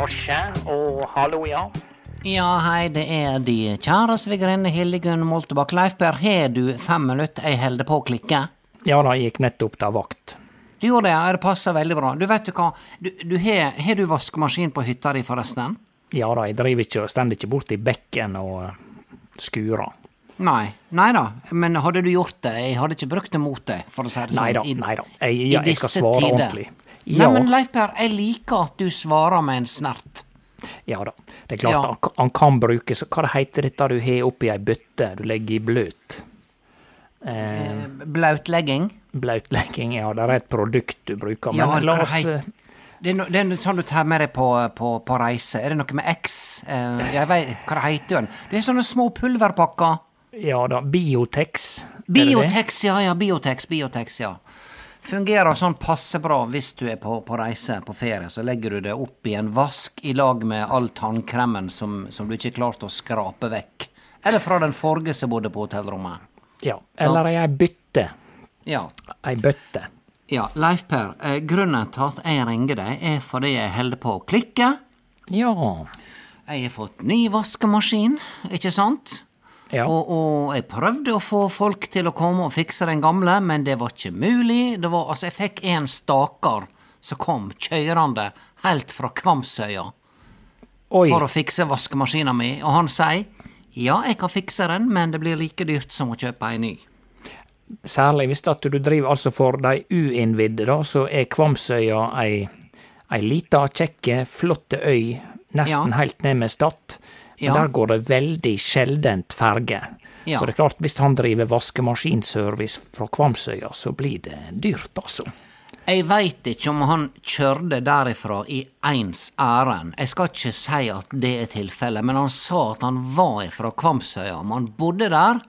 Drosje og hallo, ja. Ja, hei, det er de kjære svigerinne Hildegunn Moltebakk. Leifberg. Har du fem minutter jeg holder på å klikke? Ja da, jeg gikk nettopp til vakt. Du gjorde det, ja, det passer veldig bra. Du vet du hva, du, du har, har du vaskemaskin på hytta di forresten? Ja da, jeg driver ikke og stender ikke borti bekken og eh, skurer. Nei, nei da, men hadde du gjort det, jeg hadde ikke brukt det mot deg, for å si det sånn. Nei da, nei da. Jeg, jeg, jeg skal svare tider. ordentlig. Nei, men Leif Per, jeg liker at du svarer med en snert. ja da. Det er klart Ja. han, han kan brukes Hva det heter dette du har oppi ei bøtte du legger i bløt? Eh, Blautlegging. blautlegging, ja. Det er et produkt du bruker. Ja, Men la oss eh, Det er, no, det er sånn du tar med deg på, på, på reise. Er det noe med X? Eh, jeg vet, hva det heter den? Det er sånne små pulverpakker. Ja da, Biotex. Biotex, ja, ja, Biotex, Biotex, ja. Fungerer sånn passe bra hvis du er på, på reise, på ferie. Så legger du det opp i en vask i lag med all tannkremen som, som du ikke klarte å skrape vekk. Eller fra den forrige som bodde på hotellrommet. Ja. Eller i ei bytte. Ja. Ei bøtte. Ja, Leif Per, eh, grunnen til at jeg ringer deg, er fordi jeg holder på å klikke. Ja. Jeg har fått ny vaskemaskin, ikke sant? Ja. Og, og jeg prøvde å få folk til å komme og fikse den gamle, men det var ikke mulig. Det var, altså, jeg fikk en staker som kom kjørende helt fra Kvamsøya Oi. for å fikse vaskemaskina mi, og han sier ja, jeg kan fikse den, men det blir like dyrt som å kjøpe ei ny. Særlig hvis at du driver altså for de uinnvidde, da, så er Kvamsøya ei, ei lita, kjekke, flotte øy, nesten Ja. helt ned med Stad. Ja. der går det veldig sjeldent ferge. Ja. Så det er klart, hvis han driver vaskemaskinservice fra Kvamsøya, så blir det dyrt, altså. Jeg veit ikke om han kjørte derifra i ens ærend. Jeg skal ikke si at det er tilfellet, men han sa at han var fra Kvamsøya. Om han bodde der,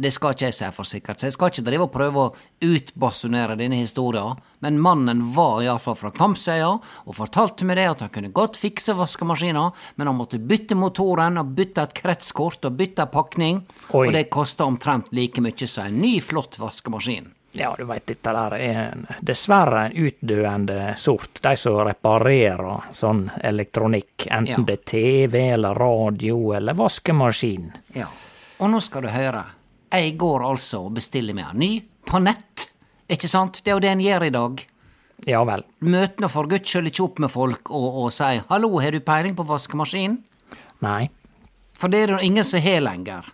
det skal ikke jeg si for sikkert, så jeg skal ikke drive og prøve å utbasunere denne historien, men mannen var iallfall fra Kvamsøya og fortalte meg det at han kunne godt fikse vaskemaskina, men han måtte bytte motoren og bytte et kretskort og bytte pakning, Oi. og det kosta omtrent like mye som en ny, flott vaskemaskin. Ja, du veit, dette der er en, dessverre en utdøende sort. De som reparerer sånn elektronikk. Enten Ja. det er TV eller radio eller vaskemaskin. Ja. Og nå skal du høre. Jeg går altså og bestiller meg en ny på nett. Ikke sant? Det er jo det en gjør i dag. Ja vel. Møtene nå for guds skyld ikke opp med folk og, og sier 'hallo, har du peiling på vaskemaskin'? Nei. For det er det ingen som har lenger.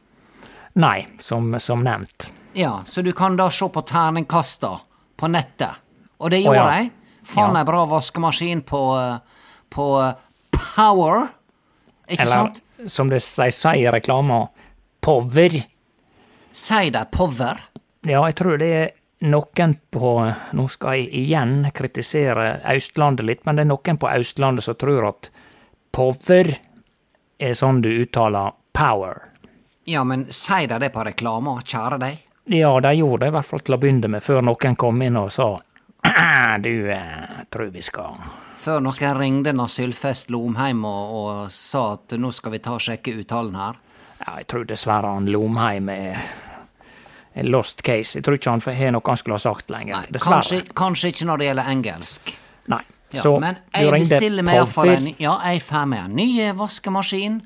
Nei, som, som nevnt. Ja, så du kan da se på terningkasta på nettet. Og det gjorde oh, ja. jeg. Fant Ja. ei bra vaskemaskin på, eh, på eh, Power. Ikke Eller sant? som de sier i reklama, power. Sier de Power? Ja, jeg tror det er noen på Nå skal jeg igjen kritisere Østlandet litt, men det er noen på Østlandet som tror at power er sånn du uttaler power. Ja, men sier de det på reklama, kjære deg? Ja, de gjorde det i hvert fall til å begynne med, før noen kom inn og sa du, eh, tror vi skal Før noen ringde når Sylfest Lomheim og, og sa at nå skal vi ta og sjekke uttalen her. Ja, jeg tror dessverre han Lomheim er en lost case. Jeg tror ikke han har noe han skulle ha sagt lenger. Nei, Dessverre. kanskje, kanskje ikke når det gjelder engelsk. Nei. Ja, Så men jeg bestiller meg iallfall en Ja, jeg får meg en ny vaskemaskin.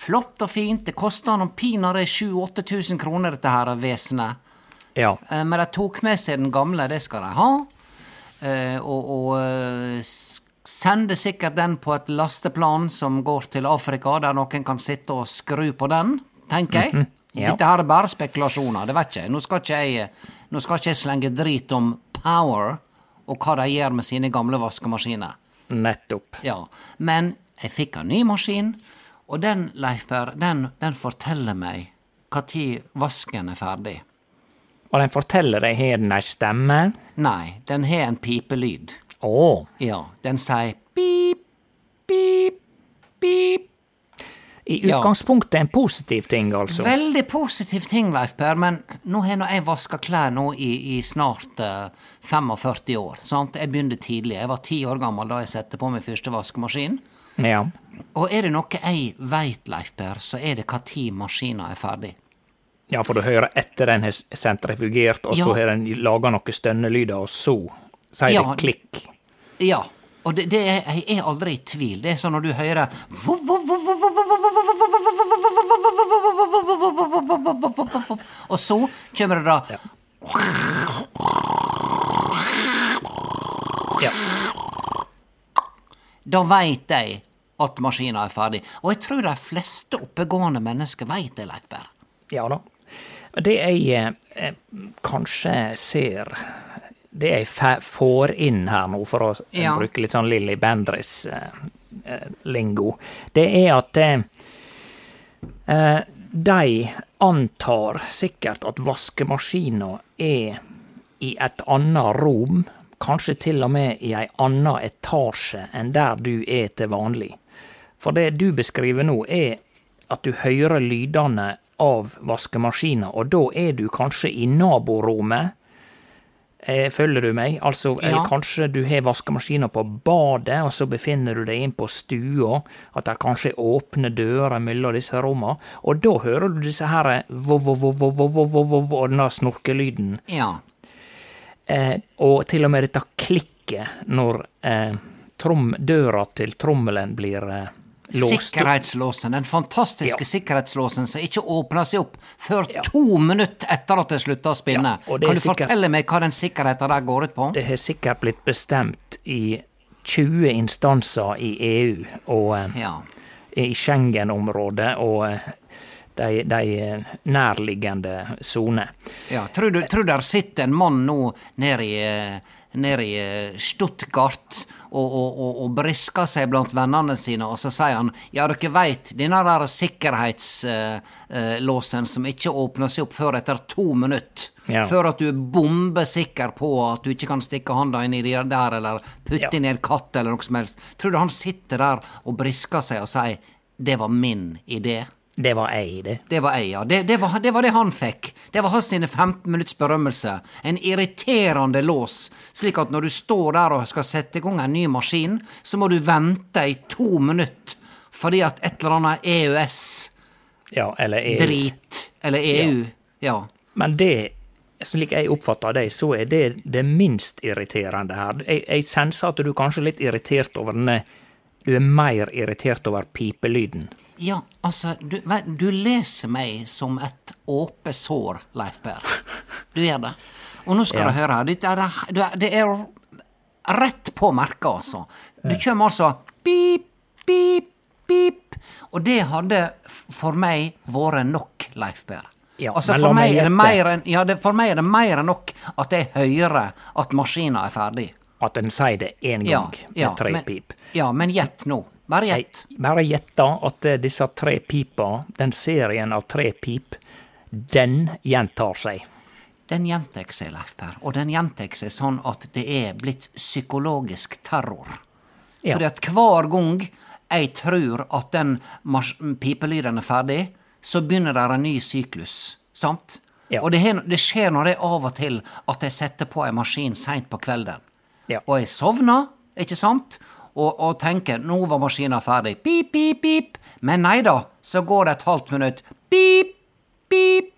Flott og fint. Det koster noen pinadø 7000-8000 kroner, dette her vesenet. Ja. Eh, Men de tok med seg den gamle, det skal de ha. Eh, Og, og eh, sender sikkert den på et lasteplan som går til Afrika, der noen kan sitte og skru på den, tenker jeg. Mhm. Ja. Dette her er bare spekulasjoner, det vet jeg. Nå skal ikke jeg, nå skal ikke jeg slenge drit om Power og hva de gjør med sine gamle vaskemaskiner. Nettopp. Ja, men jeg fikk en ny maskin, og den, Leif Per, den, den forteller meg når vasken er ferdig. Og den forteller deg har den ei stemme. Nei, den har en pipelyd. Å. Ja, den sier pip, pip, pip. I Ja. utgangspunktet en positiv ting, altså. Veldig positiv ting, Leif Per, men nå har nå jeg vaska klær nå i, i snart uh, 45 år. Sant? Jeg begynte tidlig. Jeg var ti år gammel da jeg satte på min første vaskemaskin. Ja. Og er det noe jeg veit, Leif Per, så er det når maskina er ferdig. ja, for du hører etter den har sentrifugert, og så har den laga noen stønnelyder, og så sier Ja. det klikk. Ja. Og det, det er, jeg er aldri i tvil. Det er sånn når du hører Og så kommer det da Ja. Da veit jeg at maskina er ferdig. Og jeg tror de fleste oppegående mennesker veit det, Leif Ja da. Det jeg eh, eh, kanskje ser Det jeg får inn her nå, for å eh, Ja. bruke litt sånn Lilly Bendriss-lingo, det er at eh, eh, de antar sikkert at vaskemaskina er i et annet rom, kanskje til og med i ei anna etasje enn der du er til vanlig. For det du beskriver nå, er at du hører lydene av vaskemaskina, og da er du kanskje i naborommet. Eh, Følger du meg? Altså, Ja. eller kanskje du har vaskemaskina på badet, og så befinner du deg inn på stua, at det kanskje er åpne dører mellom disse rommene, og da hører du disse her vo-vo-vo-vo-vo-vo-vo, og denne snorkelyden. Ja. Eh, og til og med dette klikket når eh, trom, døra til trommelen blir eh, låst. Sikkerhetslåsen. Den fantastiske Ja. sikkerhetslåsen som ikke åpner seg opp før to minutter etter at det slutter å spinne. Ja, kan du sikkert- fortelle meg hva den sikkerheten der går ut på? Det har sikkert blitt bestemt i 20 instanser i EU og eh, Ja. i Schengen-området og eh, de, de eh, nærliggende soner. ja. Tror du, tror der sitter en mann nå nede i, ned i Stuttgart og, og, og, brisker seg blant vennene sine, og så sier han ja, dere veit, denne der sikkerhetslåsen som ikke åpner seg opp før etter to minutter. Ja. Før at du er bombesikker på at du ikke kan stikke hånda inn i de der, eller putte Ja. inn i en katt, eller noe som helst. Tror du han sitter der og brisker seg og sier 'det var min idé'? Det var ei, det. Det var jeg, ja. Det, det, var, det var det han fikk. Det var hans sine 15 minutts berømmelse. En irriterende lås, slik at når du står der og skal sette i gang en ny maskin, så må du vente i to minutter fordi at et eller annet EØS-drit, Ja, eller EU. eller EU Ja. Men det slik jeg oppfatter deg, så er det det minst irriterende her. Jeg, jeg senser at du kanskje er litt irritert over denne Du er mer irritert over pipelyden. Ja, altså, du, du leser meg som et åpe sår, Leif Per. Du gjør det. Og nå skal Ja. du høre her. Det er, det er- rett på merket, altså. Du kommer altså pip, pip, pip. Og det hadde for meg vært nok, Leif Per. Ja, altså, for meg meg, det mer enn ja, det, for meg er det mer enn nok at jeg hører at maskina er ferdig. At en sier det én gang ja, med tre men, pip. Ja, men gjett nå. Bare gjett. bare at eh, disse tre pipa, den serien av tre pip, den gjentar seg. Den gjentar seg, Leif Per. Og den gjentar seg sånn at det er blitt psykologisk terror. Ja. Fordi at hver gang jeg tror at den pipelyden er ferdig, så begynner det en ny syklus. Sant? Ja. Og det, det skjer når jeg av og til at jeg setter på en maskin seint på kvelden. Ja. Og jeg sovner, ikke sant? Og, og tenker nå var maskina ferdig. Pip, pip, pip. Men nei da, så går det et halvt minutt. Pip, pip,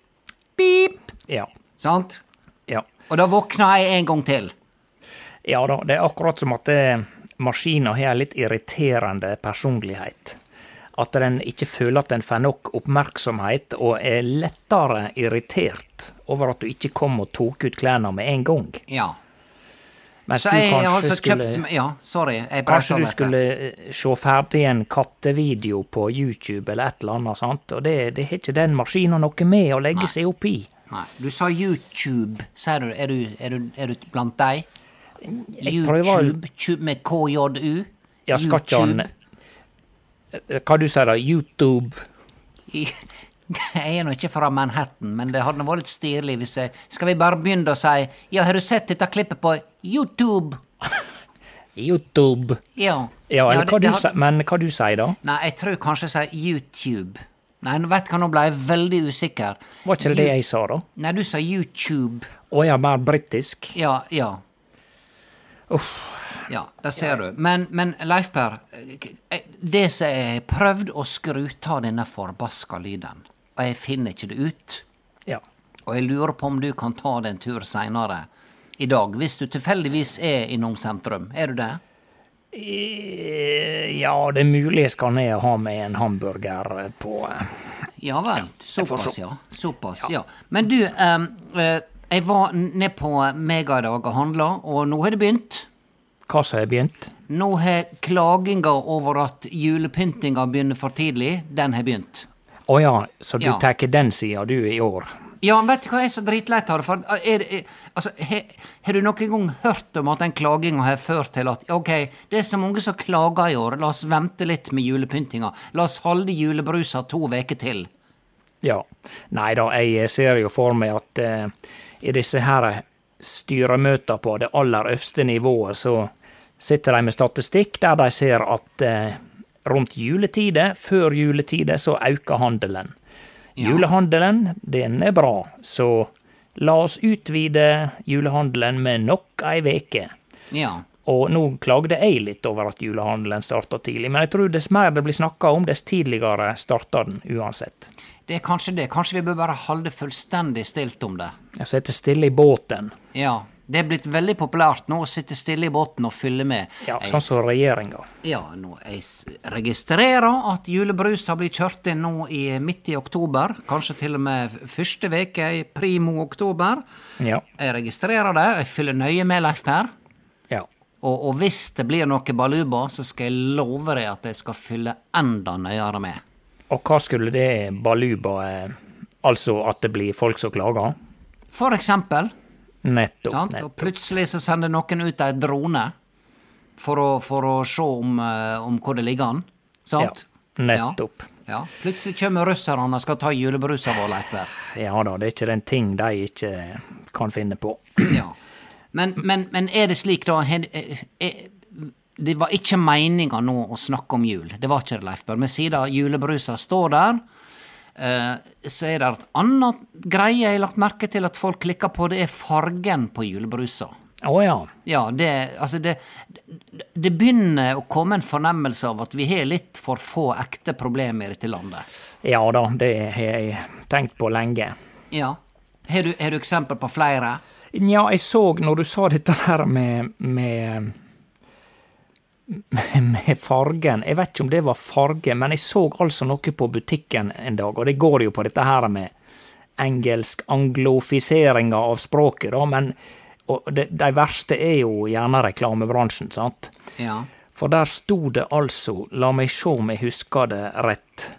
pip. Ja. Sant? Ja. Og da våkner jeg en gang til. Ja da, det er akkurat som at eh, maskina har en litt irriterende personlighet. At den ikke føler at den får nok oppmerksomhet, og er lettere irritert over at du ikke kom og tok ut klærne med en gang. Ja. Mens Så du jeg kanskje altså skulle kjøpt Ja, sorry. Kanskje du skulle eh, se ferdig en kattevideo på YouTube eller et eller annet sant? og det, det har ikke den maskina noe med å legge seg opp i. Nei, du sa YouTube. Sier du, er du, er du, er du blant deg? YouTube prøver tube med KJU? Ja, skal ikke han Eh, Hva du sier da? YouTube? Jeg er nå ikke fra Manhattan, men det hadde nå vært litt stilig hvis jeg Skal vi bare begynne å si Ja, har du sett dette klippet på YouTube? YouTube? Ja. Ja, eller det- hva det du men hva du sier da? Nei, jeg tror kanskje jeg sier YouTube. Nei, vet du hva, nå ble jeg veldig usikker. Var ikke det det jeg sa, da? Nei, du sa YouTube. Å ja, mer britisk? Ja, ja. Ja, det ser du. Men, men Leif Per, eh, det som jeg har prøvd å skru av denne forbaska lyden, og jeg finner ikke det ut. Ja. Og jeg lurer på om du kan ta det en tur seinere i dag, hvis du tilfeldigvis er innom sentrum. Er du det? Eh, Ja, det er mulig jeg skal ned og ha med en hamburger på eh, Ja vel. Såpass, ja. Såpass, ja. Men du, eh, jeg var ned på Mega i dag og handla, og nå har det begynt. Hva som har begynt? Nå har klaginga over at julepyntinga begynner for tidlig, den har begynt. Å ja, så du Ja. tar den sida du i år? Ja, vet du hva jeg er så dritlei av det? Er er, altså, har du noen gang hørt om at den klaginga har ført til at ok, det er så mange som klager i år, la oss vente litt med julepyntinga. La oss holde julebrusa to veker til. Ja. Nei da, jeg ser jo for meg at eh, i disse her styremøta på det aller øverste nivået, så sitter de med statistikk der de ser at eh, rundt juletider, før juletider, så øker handelen. Julehandelen, den er bra, så la oss utvide julehandelen med nok ei veke. Ja. Og nå klagde jeg litt over at julehandelen starta tidlig, men jeg tror dess mer det blir snakka om, dess tidligere starter den uansett. Det er kanskje det. Kanskje vi bør bare holde fullstendig stilt om det. Jeg sitter stille i båten, Ja. Det er blitt veldig populært nå å sitte stille i båten og fylle med. ja, Jeg- sånn som regjeringa. Ja, nå jeg registrerer at julebrus har blitt kjørt inn nå i midt i oktober. Kanskje til og med første veke i primo oktober. Ja. Jeg registrerer det, jeg fyller nøye med, Leif Per. ja. Og, og hvis det blir noe baluba, så skal jeg love deg at jeg skal fylle enda nøyere med. Og hva skulle det baluba eh, Altså at det blir folk som klager? For eksempel, Nettopp. sant? og plutselig så sender noen ut ei drone for å, for å se om, eh, om hvor det ligger an. Sant? Ja, nettopp. Ja. ja. Plutselig kommer russerne og skal ta julebrusa vår, Leif. Ja da, det er ikke den ting de ikke kan finne på. Ja. Men, men, men er det slik, da er, eh, eh, Det var ikke meninga nå å snakke om jul. Det var ikke det, Leif Berr. Vi sier da julebrusa står der, så er det et annet greie jeg har lagt merke til at folk klikker på. Det er fargen på julebrusa. Å ja. Ja, det, altså det, det, det begynner å komme en fornemmelse av at vi har litt for få ekte problemer i dette landet. Ja da, det har jeg tenkt på lenge. Ja. Har du, har du eksempel på flere? Nja, jeg så når du sa dette her med, med med fargen. Jeg vet ikke om det var farge, men jeg så altså noe på butikken en dag, og det går jo på dette her med engelsk anglofiseringa av språket, da, men de, de verste er jo gjerne reklamebransjen, sant? Ja. For der sto det altså, la meg se om jeg husker det rett,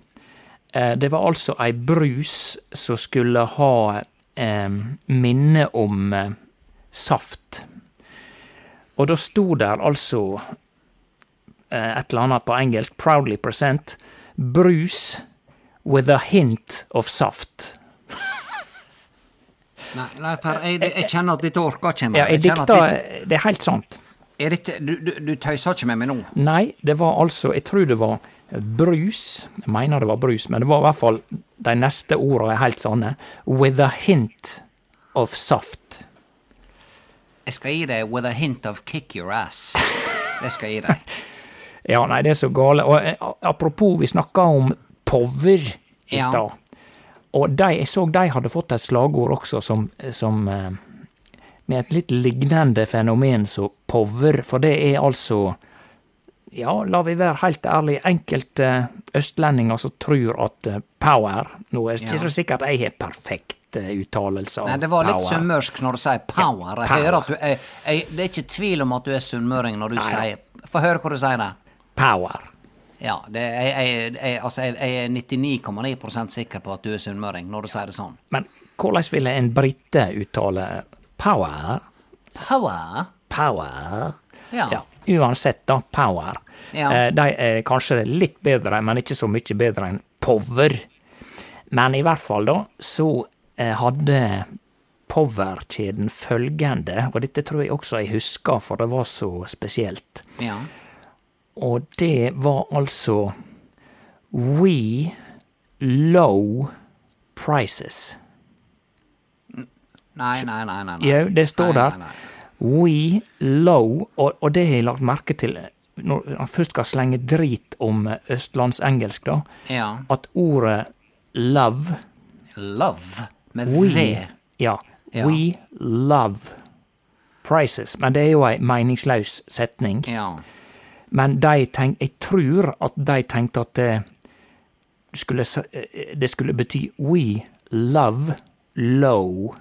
eh, det var altså ei brus som skulle ha eh, minne om eh, saft. Og da sto der altså et eller annet på engelsk, proudly present, brus with a hint of saft. Nei, nei per, jeg, jeg kjenner at dette orker ikke mer. Ja, jeg dikta dette- Det er helt sant. er dette, du, du, du tøyser ikke med meg nå? Nei, det var altså Jeg tror det var brus. Jeg mener det var brus, men det var i hvert fall de neste ordene er helt sanne. With a hint of saft. Jeg skal gi deg 'with a hint of kick your ass'. Det skal jeg gi deg. Ja, nei, det er så gale. Og eh, apropos, vi snakka om power i Ja. stad. Og de, jeg så de hadde fått et slagord også som, som eh, Med et litt lignende fenomen som power, for det er altså Ja, la vi være helt ærlige, enkelte østlendinger som tror at eh, power Nå er det ikke sikkert jeg har perfekt uttalelse av Nei, det var litt sunnmørsk når du sier power. Ja, power. er, jeg, Det er ikke tvil om at du er sunnmøring når du Nei, sier Få høre hva du sier der. Power. Ja, det, jeg, jeg, jeg, altså, jeg, jeg er 99,9% sikker på at du er sunnmøring når du sier det sånn. Men hvordan ville en brite uttale power? Power? Power. Ja. Ja, uansett, da. Power. Ja. Eh, de er kanskje litt bedre, men ikke så mye bedre enn power. Men i hvert fall, da, så eh, hadde Power-kjeden følgende, og dette tror jeg også jeg husker, for det var så spesielt. Ja. Og det var altså We low prices. Nei, nei, nei. nei. Jau, det står Nei, der. nei. We low, og, og det har jeg lagt merke til når han først skal slenge drit om østlandsengelsk, da, Ja. at ordet love Love med We, V. ja, Ja. we love prices. Men det er jo ei meningsløs setning. Ja. Men de tenk, jeg tror at de tenkte at det skulle, det skulle bety we love low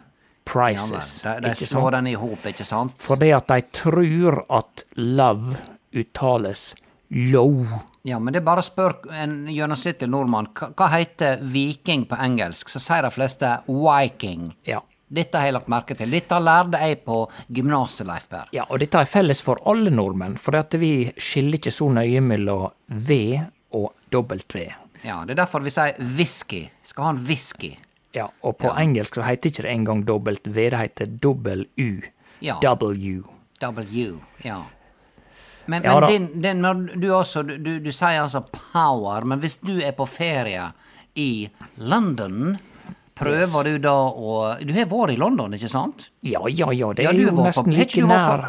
prices. Ja, de, de så slår den i hop, ikke sant? Fordi at de tror at love uttales low. Ja, men det er bare å spørre en gjennomsnittlig nordmann hva, hva heter viking på engelsk, så sier de fleste viking. Ja. Dette har jeg lagt merke til. Dette lærte jeg på gymnaset, Leif Per. ja, og dette er felles for alle nordmenn, for vi skiller ikke så nøye mellom V og W. Ja, det er derfor vi sier whisky. Skal ha en whisky. Ja, og på engelsk så heter ikke det engang V. det heter dobbel U. Ja. W. W. Ja. Men, Ja men din, din, du også du, du, du sier altså power, men hvis du er på ferie i London, prøver du da å Du har vært i London, ikke sant? Ja, ja, ja, det Ja, er jo på- nesten like nær som Oslo.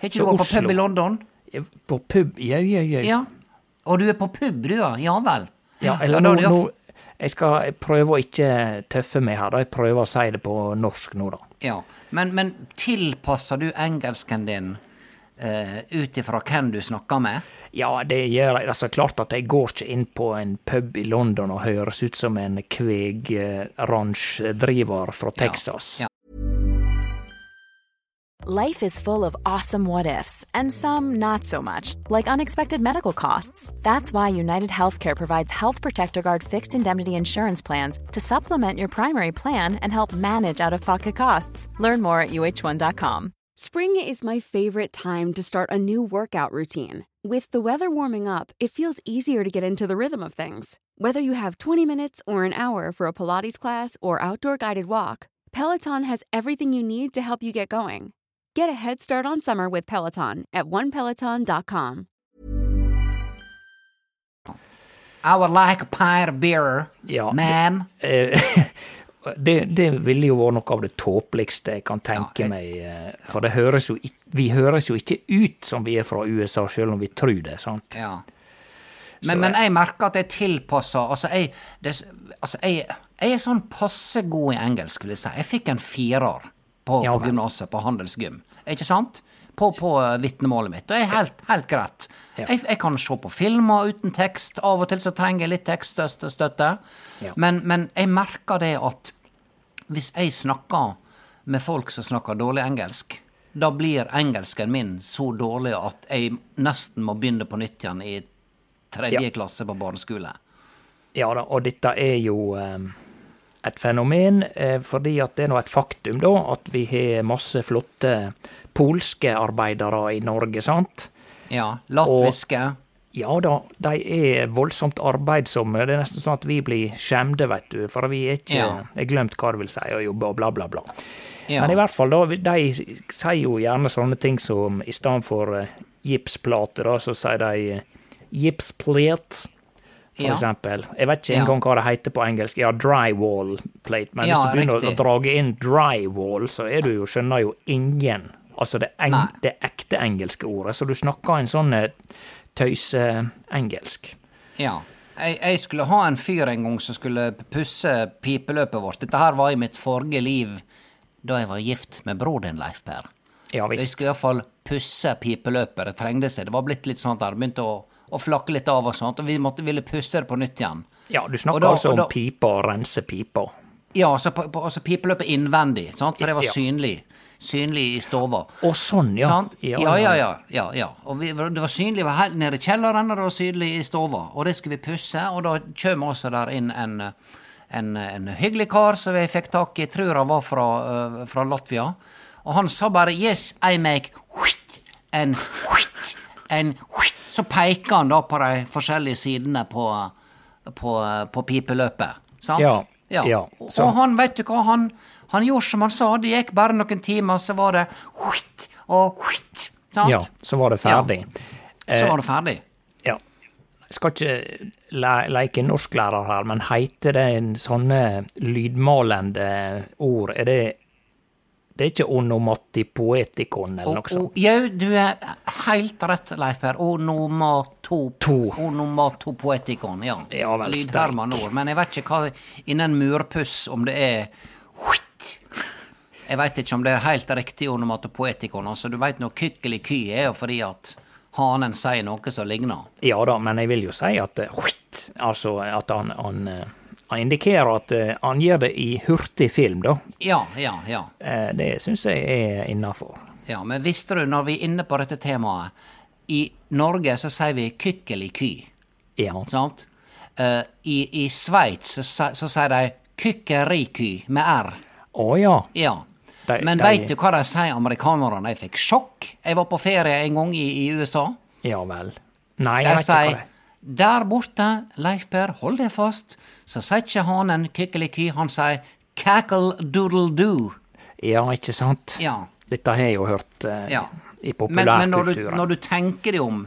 Har ikke du vært på pub i London? På pub, ja, ja, ja. Ja. Og du er på pub, du, ja? Ja vel. Ja, eller da nå, nå Jeg skal prøve å ikke tøffe meg her, da. Jeg prøver å si det på norsk nå, da. Ja, men, men tilpasser du engelsken din uh, ut ifra hvem du snakker med? Ja, det gjør jeg. Altså, klart at jeg går ikke inn på en pub i London og høres ut som en kveg-ransjdriver fra Texas. Ja. Life is full of awesome what ifs, and some not so much, like unexpected medical costs. That's why United Healthcare provides Health Protector Guard fixed indemnity insurance plans to supplement your primary plan and help manage out of pocket costs. Learn more at uh1.com. Spring is my favorite time to start a new workout routine. With the weather warming up, it feels easier to get into the rhythm of things. Whether you have 20 minutes or an hour for a Pilates class or outdoor guided walk, Peloton has everything you need to help you get going. Get a head start on summer with Peloton at onepeloton.com. I would like a pint of beer, Ja, ma'am. Eh, det, det ville jo vært noe av det tåpeligste jeg kan tenke Ja, jeg- meg. eh, For det høres jo, vi høres jo ikke ut som vi er fra USA, selv om vi tror det. sant? Ja. Men, men jeg merker at jeg tilpasser Altså, jeg, det, altså jeg, Jeg er sånn passe god i engelsk, vil jeg si. Jeg fikk en firer på, Ja, på gymnaset, på handelsgym. Ikke sant? På, på eh, vitnemålet mitt. Og det er helt, helt greit. Ja. Jeg, jeg kan se på filmer uten tekst. Av og til så trenger jeg litt tekststøtte. støtte. Ja. Men, men jeg merker det at hvis jeg snakker med folk som snakker dårlig engelsk, da blir engelsken min så dårlig at jeg nesten må begynne på nytt igjen i tredje Ja. klasse på barneskole. Ja da, og dette er jo eh, et fenomen, eh, fordi at det er nå et faktum, da, at vi har masse flotte polske arbeidere i Norge, sant? Ja. Latviske. Ja da, de er voldsomt arbeidsomme. Det er nesten sånn at vi blir skjemte, vet du, for vi er ikke Ja. er glemt hva det vil si å jobbe og bla, bla, bla. Ja. Men i hvert fall, da, de sier jo gjerne sånne ting som i stedet for gipsplater, da, så sier de uh, gipsplate, for Ja. eksempel. Jeg vet ikke engang hva det heter på engelsk. Ja, drywall plate. Men hvis du begynner å riktig. drage inn drywall, så er du jo, skjønner jo ingen. Altså det, eng, det ekte engelske ordet. Så du snakker en sånn tøyse-engelsk. Ja. Jeg, jeg skulle ha en fyr en gang som skulle pusse pipeløpet vårt. Dette her var i mitt forrige liv da jeg var gift med bror din, Leif Per. Ja visst. Jeg skulle iallfall pusse pipeløpet. Det trengte seg. Det var blitt litt sånn at det begynte å, å flakke litt av og sånt, og vi måtte ville pusse det på nytt igjen. Ja, du snakker da- altså om da- pipa og rense pipa. Ja, altså, på, på, altså pipeløpet innvendig, sant? for det var Ja. synlig. Synlig i stova. Å, sånn, ja. Sant? Ja, ja, ja. ja, ja. Og vi, det var synlig var helt nede i kjelleren, og det var synlig i stova. Og det skulle vi pusse, og da kommer også der inn en, en, en hyggelig kar som vi fikk tak i, tror han var fra, øh, fra Latvia. Og han sa bare 'yes, I make and and. Så peker han da på de forskjellige sidene på, på, på pipeløpet. Sant? Ja, ja, Og, så- og han, vet du hva, han, han gjorde som han sa. Det gikk bare noen timer, så var det og. Sant? Ja, så var det ferdig. Så var det ferdig. Ja. Jeg skal ikke le leke norsklærer her, men heter det en sånne lydmalende ord? Er det Det er ikke onomatipoetikon eller noe sånt? jo, du er helt rett, Leif her. Onomato... To. Onomatopoetikon, ja. Ja vel, Lydhermende ord. Men jeg vet ikke hva innen murpuss om det er. Jeg veit ikke om det er helt riktig onomatopoetikon. Altså, du veit nå kykkeliky er jo fordi at hanen sier noe som ligner. Ja da, men jeg vil jo si at altså at han, han, eh, han indikerer at eh, han gjør det i hurtig film, da. Ja, ja, ja. Eh, Det syns jeg er innafor. Ja, Men visste du, når vi er inne på dette temaet I Norge så sier vi kykkeliky. Ja. Sant? Eh, I I Sveits så, så sier de kykkeriky med r. Å ja. Ja. De- Men de- veit du hva de sier, amerikanerne? Jeg fikk sjokk. Jeg var på ferie en gang i, i USA. Ja vel. Nei, De jeg vet ikke hva det det Der borte, Leif Per, hold deg fast, så sier ikke hanen kykkeliky, han sier cackle-doodle-doo. Ja, ikke sant? Ja. Dette har jeg jo hørt eh, Ja. i Men, men når, du, når du tenker deg om,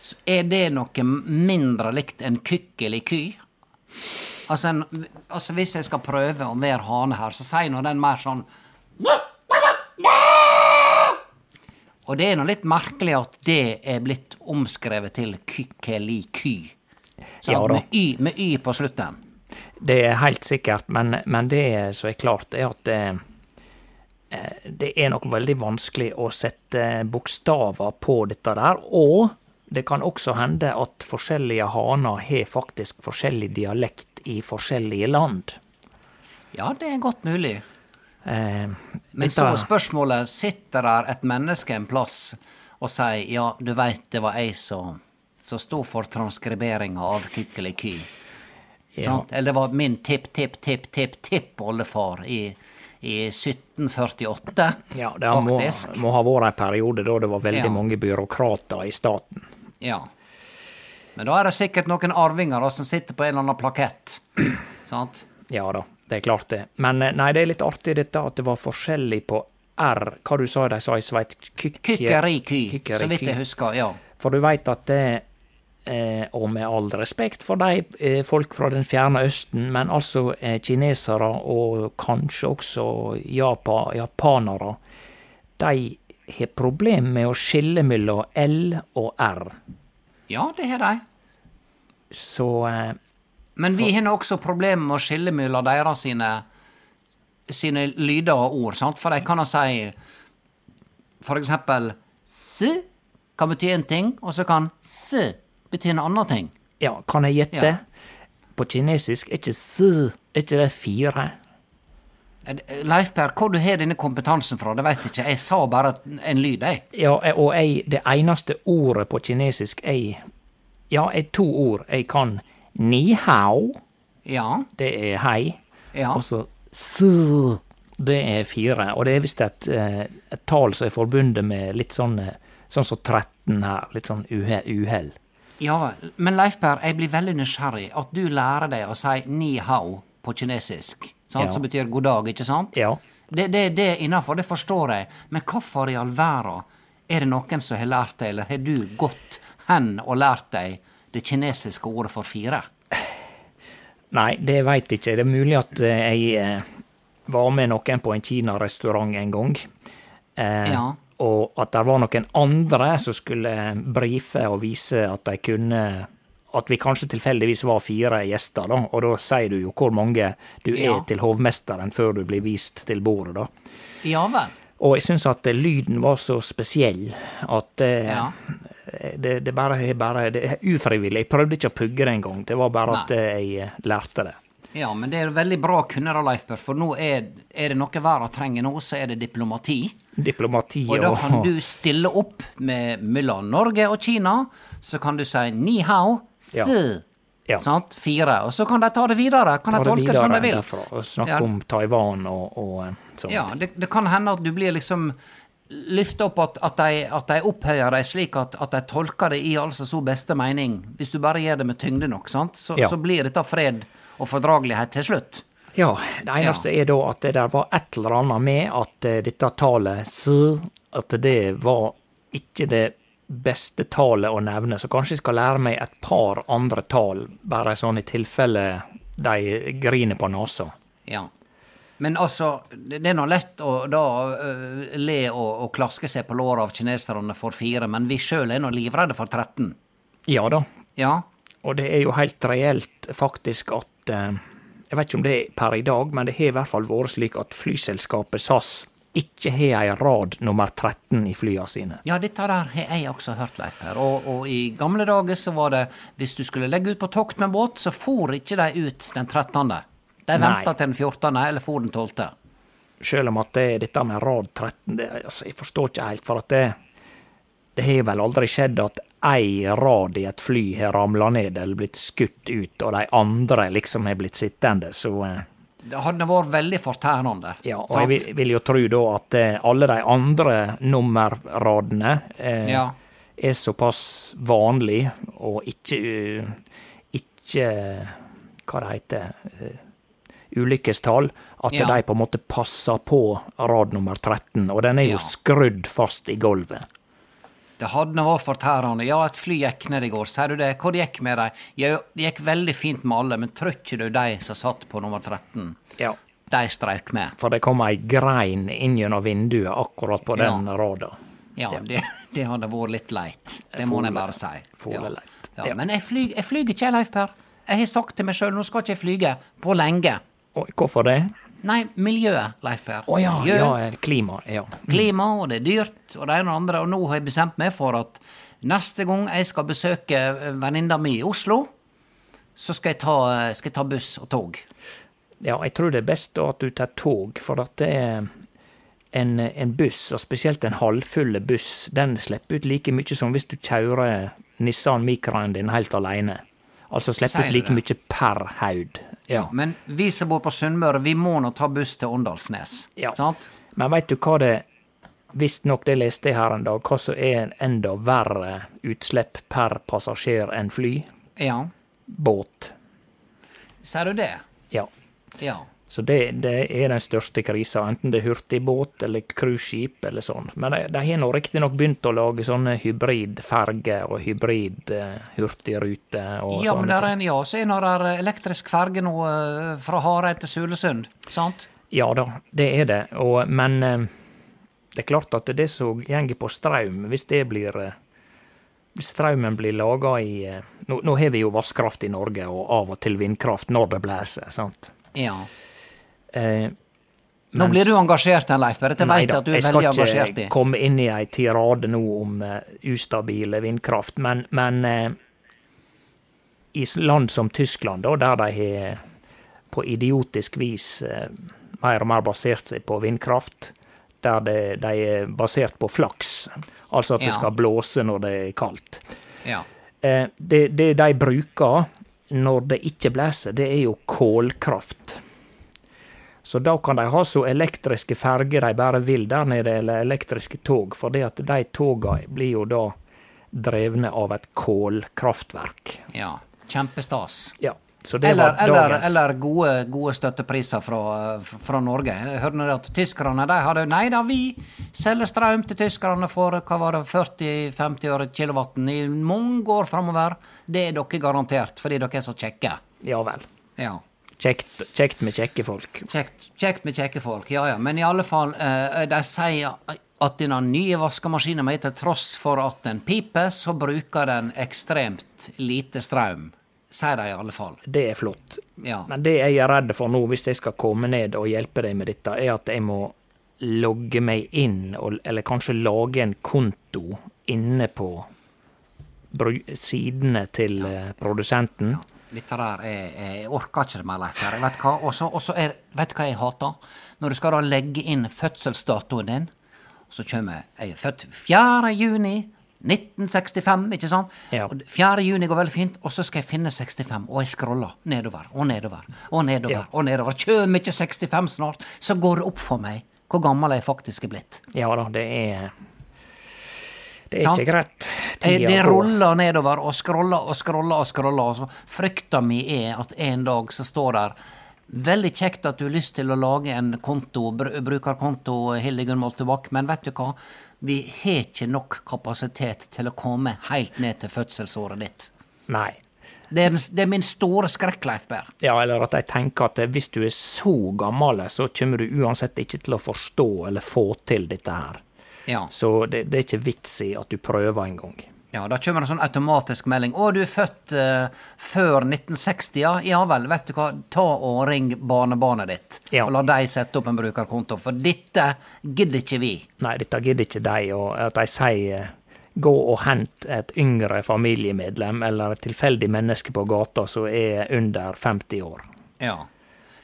så er det noe mindre likt en kykkeliky? Altså, en, altså hvis jeg skal prøve å være hane her, så sier nå den mer sånn Og det er nå litt merkelig at det er blitt omskrevet til kykkeliky. Så, Ja med, y, med y på slutten. Det er helt sikkert, men, men det som er klart, er at eh, eh, det er nok veldig vanskelig å sette bokstaver på dette der. Og det kan også hende at forskjellige haner har faktisk forskjellig dialekt i forskjellige land. Ja, det er godt mulig. Eh, Men så spørsmålet, sitter der et menneske en plass og sier ja, du veit det var jeg som sto for transkriberinga av Kykkeliky. Ja. Eller det var min tipp-tipp-tipp-tipp-tippoldefar i, i 1748. Ja, det må, faktisk. må ha vært en periode da det var veldig Ja. mange byråkrater i staten. Ja. Men da er det sikkert noen arvinger da, som sitter på en eller annen plakett. Sant? Ja da, det er klart det. Men eh, nei, det er litt artig dette at det var forskjellig på R. Hva du sa de sa i Sveits? Kykke- Kykkeriky, så vidt jeg husker. Ja. For du veit at det Og med all respekt for de eh, folk fra den fjerne østen, men altså eh, kinesere og kanskje også Japan, japanere, de har problem med å skille mellom L og R. ja, det har de. Så eh, Men vi har også problemer med å skille mellom deres sine, sine lyder og ord, sant? For de kan jo si for eksempel s kan bety en ting, og så kan s bety en annen ting. Ja, kan jeg gjette? Ja. På kinesisk er ikke si, er ikke det fire? Leif Per, hvor du har denne kompetansen fra, det veit ikke. Jeg sa bare en lyd, jeg. Ja, og jeg, det eneste ordet på kinesisk jeg Ja, er to ord. Jeg kan ni hao, Ja. det er hei, Ja. og så si. det er fire. Og det er visst et, eh, et tall som er forbundet med litt sånn Sånn som 13 her. Litt sånn uhe- uhell. Ja. Men Leif Per, jeg blir veldig nysgjerrig. At du lærer deg å si ni hao på kinesisk, sant? Ja. som betyr god dag, ikke sant? Ja. Det, det, det er innafor, det forstår jeg. Men hvorfor i all verden er det noen som har lært deg, eller har du gått hen og lært deg det kinesiske ordet for fire? Nei, det veit ikke. Det er mulig at eh, jeg eh, var med noen på en kinarestaurant en gang. Eh, Ja. Og at det var noen andre som skulle brife og vise at de kunne At vi kanskje tilfeldigvis var fire gjester, da. Og da sier du jo hvor mange du Ja. er til hovmesteren før du blir vist til bordet, da. Ja vel. Og jeg syns at lyden var så spesiell at eh, Ja. det, det bare er bare Det er ufrivillig. Jeg prøvde ikke å pugge det engang. Det var bare Nei. at jeg eh, lærte det. Ja, men det er veldig bra å kunne det, Leifberg, for nå er, er det noe verden trenger nå, så er det diplomati. Diplomati Og da kan du stille opp med mellom Norge og Kina. Så kan du si ni hao, si. Ja. Ja. Sant? Fire. Og så kan de ta det videre. Kan ta de tolke det som de vil. derfra og snakke Ja. om Taiwan og, og eh, sånt. Ja, det, det kan hende at du blir liksom løfta opp at, at, de, at de opphøyer deg slik at, at de tolker det i altså så beste mening. Hvis du bare gjør det med tyngde nok, sant? Så, Ja. så blir dette fred og fordragelighet til slutt. Ja, det eneste er da at det der var et eller annet med at eh, dette tallet s, at det var ikke det beste tallet å nevne, så kanskje jeg skal lære meg et par andre tall, bare sånn i tilfelle de griner på nesa. Ja. Men altså, det er nå lett å da øh, le og, og klaske seg på låret av kineserne for fire, men vi sjøl er nå livredde for 13. Ja da, Ja. og det er jo helt reelt faktisk at eh, Jeg vet ikke om det er per i dag, men det har i hvert fall vært slik at flyselskapet SAS ikke har ei rad nummer 13 i flyene sine. Ja, dette der har jeg også hørt, Leif Per. Og, og i gamle dager så var det hvis du skulle legge ut på tokt med båt, så for ikke de ut den 13. De venta til den 14., eller for den 12. Selv om at det, dette med rad 13 det, altså, Jeg forstår ikke helt, for at det Det har vel aldri skjedd at ei rad i et fly har ramla ned eller blitt skutt ut, og de andre liksom har blitt sittende, så eh, Det hadde vært veldig fortærende. Ja, og sant? jeg vil, vil jo tro da at eh, alle de andre nummerradene eh, Ja. er såpass vanlig og ikke eh, Ikke Hva det heter Ulykkestall. At Ja. de på en måte passer på rad nummer 13, og den er jo skrudd fast i gulvet. Det hadde vært fortærende. Ja, et fly gikk ned i går, sier du det? Hva det gikk med dem? Ja, det gikk veldig fint med alle, men tror ikke du de som satt på nummer 13, Ja. de streik med? For det kom ei grein inn gjennom vinduet akkurat på Ja. den rada. Ja, Det, det hadde vært litt leit. Det må jeg bare si. Ja. Ja, Ja. Men jeg flyger ikke, Leif Per. Jeg har sagt til meg sjøl, nå skal ikke jeg flyge på lenge. Og hvorfor det? Nei, miljøet, Leif Per. Å ja, ja, klima. Ja. klima, og det er dyrt, og det ene og det andre. Og nå har jeg bestemt meg for at neste gang jeg skal besøke eh, venninna mi i Oslo, så skal jeg, ta, skal jeg ta buss og tog. Ja, jeg tror det er best at du tar tog, for at det er en, en buss, og spesielt en halvfull buss, den slipper ut like mye som hvis du kjører Nissan Micraen din helt alene. Altså slippe ut like mye per haud. Ja. Men vi som bor på Sunnmøre, vi må nå ta buss til Åndalsnes. Ja. Sant? Men veit du hva det Visstnok, det leste jeg her en dag, hva som er en enda verre utslipp per passasjer enn fly? Ja. Båt. Sier du det? Ja. Ja. Så det, det er den største krisa, enten det er hurtigbåt eller cruiseskip eller sånn. Men de, har nå riktignok begynt å lage sånne hybridferger og hybrid eh, og Ja, men sånne der er en, ja, så er det elektrisk ferge nå eh, fra Hareid til Sulesund, sant? Ja da, det er det. Og, men eh, det er klart at det som går på strøm, hvis det blir strømmen blir laga i nå, nå har vi jo vannkraft i Norge, og av og til vindkraft når det blåser, sant. Ja. Eh, Nå blir du engasjert, her, Leif. Bare jeg vet da, at du er veldig engasjert i. jeg skal ikke komme inn i ei tirade nå om uh, ustabile vindkraft, men, men uh, i land som Tyskland, da, der de har på idiotisk vis uh, mer og mer basert seg på vindkraft, der det, de er basert på flaks, altså at det skal blåse når det er kaldt. Ja. Eh, det, det de bruker når det ikke blåser, det er jo kålkraft. Så da kan de ha så elektriske ferger de bare vil der nede, eller elektriske tog, for det at de toga blir jo da drevne av et kålkraftverk. ja. Kjempestas. Ja, så det Eller, var eller, eller gode, gode støttepriser fra, fra Norge. Jeg hørte nå at tyskerne de hadde Nei da, vi selger strøm til tyskerne for hva var det, 40-50 øre kilowatten i mange år framover. Det er dere garantert, fordi dere er så kjekke. Ja vel. Ja. Kjekt, kjekt med kjekke folk. Kjekt, kjekt med kjekke folk, ja ja. Men i alle fall, eh, de sier at denne nye vaskemaskinen min, til tross for at den piper, så bruker den ekstremt lite strøm. Sier de i alle fall. Det er flott. Ja. Men det jeg er redd for nå, hvis jeg skal komme ned og hjelpe deg med dette, er at jeg må logge meg inn, og, eller kanskje lage en konto inne på sidene til ja. produsenten. Dette er, er Jeg orker ikke det mer, Leif. Berre. Vet du hva? Er Vet du hva jeg hater? Når du skal da legge inn fødselsdatoen din, så kommer Jeg er født 4. juni 1965, ikke sant? Ja. Og 4. juni går veldig fint, og så skal jeg finne 65, og jeg scroller nedover og nedover og nedover. Ja. og nedover. Kjøm ikke 65 snart, så går det opp for meg hvor gammel jeg faktisk er blitt. Ja da, det er Det er Sant? ikke greit. Eh, Tida Det ruller nedover og scroller og scroller og scroller. Og så frykta mi er at en dag så står der Veldig kjekt at du har lyst til å lage en konto, br brukerkonto, Hildegunn Moltebakk, men vet du hva? Vi har ikke nok kapasitet til å komme helt ned til fødselsåret ditt. Nei. Det er, det er min store skrekk, Leif Berr. Ja, eller at jeg tenker at hvis du er så gammel, så kommer du uansett ikke til å forstå eller få til dette her. Ja. Så det, det er ikke vits i at du prøver engang. Ja, da kommer det en sånn automatisk melding. 'Å, du er født uh, før 1960', ja? Ja vel, vet du hva, ta og ring barnebarnet ditt. Ja. Og la de sette opp en brukerkonto, for dette gidder ikke vi. Nei, dette gidder ikke de, og at de sier gå og hent et yngre familiemedlem eller et tilfeldig menneske på gata som er under 50 år. Ja.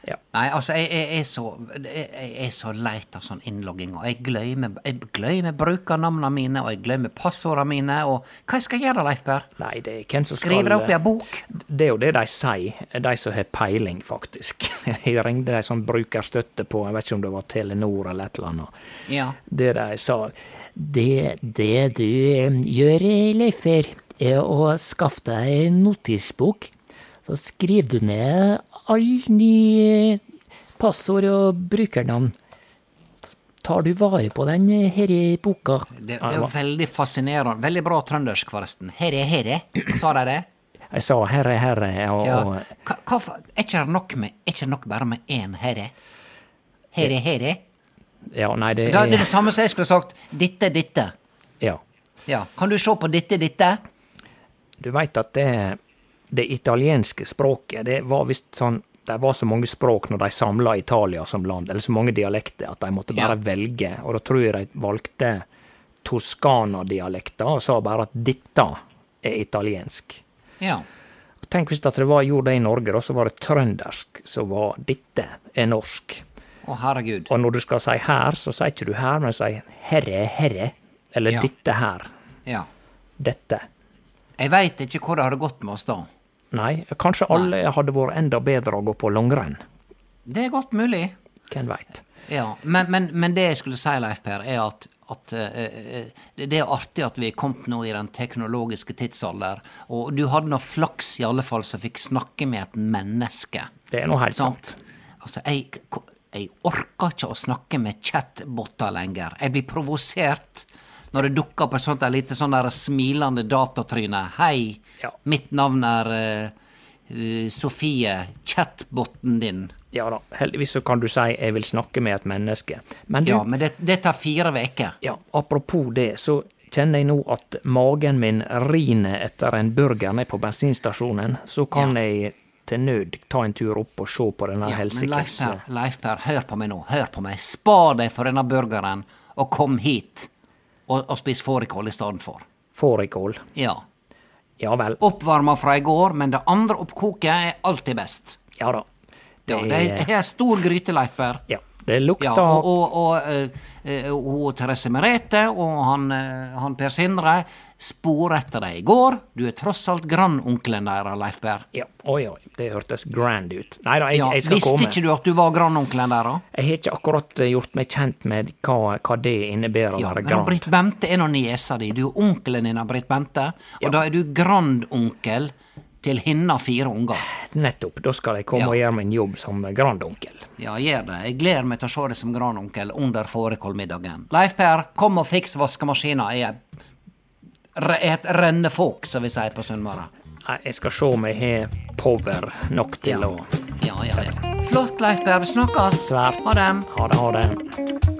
Ja. Nei, altså, jeg, jeg, er så, jeg, jeg er så leit av sånn innlogging, og jeg glemmer, jeg glemmer brukernavnene mine, og jeg glemmer passordene mine, og hva skal jeg gjøre, Leif Per? Nei, det er hvem som skal Skrive det opp i ei bok? Det er jo det de sier, de som har peiling, faktisk. Jeg ringte ei sånn brukerstøtte på, jeg vet ikke om det var Telenor eller et eller annet. Ja. Det de sa Det, det du eh, gjør, Leifer, er å skaffe deg en notisbok. Så skriver du ned alle nye passord og brukernavn. Tar du vare på den herre boka? Det, det er veldig fascinerende. Veldig bra trøndersk, forresten. Herre, herre, sa de det? Jeg sa herre, herre, og, Ja. Hva, hva, er ikke det nok med, er ikke det nok bare med én herre? Herre, herre? Ja, nei, det Da, det er det samme som jeg skulle sagt. Ditte, ditte. Ja. Ja. Kan du se på ditte, ditte? Du veit at det, det italienske språket, det var visst sånn Det var så mange språk når de samla Italia som land, eller så mange dialekter, at de måtte bare Ja. velge. Og da tror jeg de valgte Toskana-dialekter og sa bare at dette er italiensk. Ja. Tenk hvis det var gjorde det i Norge, da, så var det trøndersk som var dette er norsk. Å, herregud. Og når du skal si her, så sier ikke du her, men du sier herre, herre. Eller Ja. dette her. Ja. Dette. Jeg veit ikke hvor det hadde gått med oss da. Nei, kanskje alle hadde vært enda bedre å gå på langrenn. Det er godt mulig. Hvem veit. Ja, men, men, men det jeg skulle si, Leif Per, er at, at eh, det er artig at vi er kommet nå i den teknologiske tidsalder. Og du hadde nå flaks, i alle fall, som fikk snakke med et menneske. Det er nå helt sant. Altså, jeg, jeg orker ikke å snakke med chatboter lenger. Jeg blir provosert når det dukker opp et sånt der lite sånn der smilende datatryne. Hei, Ja. mitt navn er eh, Sofie, chatboten din. Ja da, heldigvis så kan du si 'jeg vil snakke med et menneske'. Men du, Ja, ja, men det, det tar fire uker. apropos det, så kjenner jeg nå at magen min riner etter en burger nede på bensinstasjonen, så kan jeg til nød ta en tur opp og se på denne Ja, helsikes Leif Per, hør på meg nå. Hør på meg. Spar deg for denne burgeren, og kom hit og, og spis fårikål i stedet for. fårikål. Ja. Ja vel. Oppvarma fra i går, men det andre oppkoket er alltid best. Ja da. Ja, det er det er stor gryte, Leif Per. Ja, det lukta Ja, og, og, og eh, eh, Therese Merete og han, eh, han Per Sindre spor etter deg i går. Du er tross alt grandonkelen deres, Leif Berr. Ja, oi, oi, det hørtes grand ut. Nei da, jeg, Ja, jeg skal visste komme. ikke du at du var grandonkelen deres? Jeg har ikke akkurat gjort meg kjent med hva, hva det innebærer å Ja, være men. Britt Bente er nå niesa di. Du er onkelen din av Britt Bente. Og da er du grandonkel til hinna fire unger. Nettopp. Da skal jeg komme Ja. og gjøre min jobb som grandonkel. Ja, gjør det. Jeg gleder meg til å se deg som grandonkel under fårikålmiddagen. Leif Per, kom og fiks vaskemaskina. Jeg er et rennefåk, som vi sier på Sunnmøre. Jeg skal se om jeg har power nok til Ja. å Ja, ja, ja. Flott, Leif Per. Vi snakkes. Svært. Ha det. Ha det, ha det.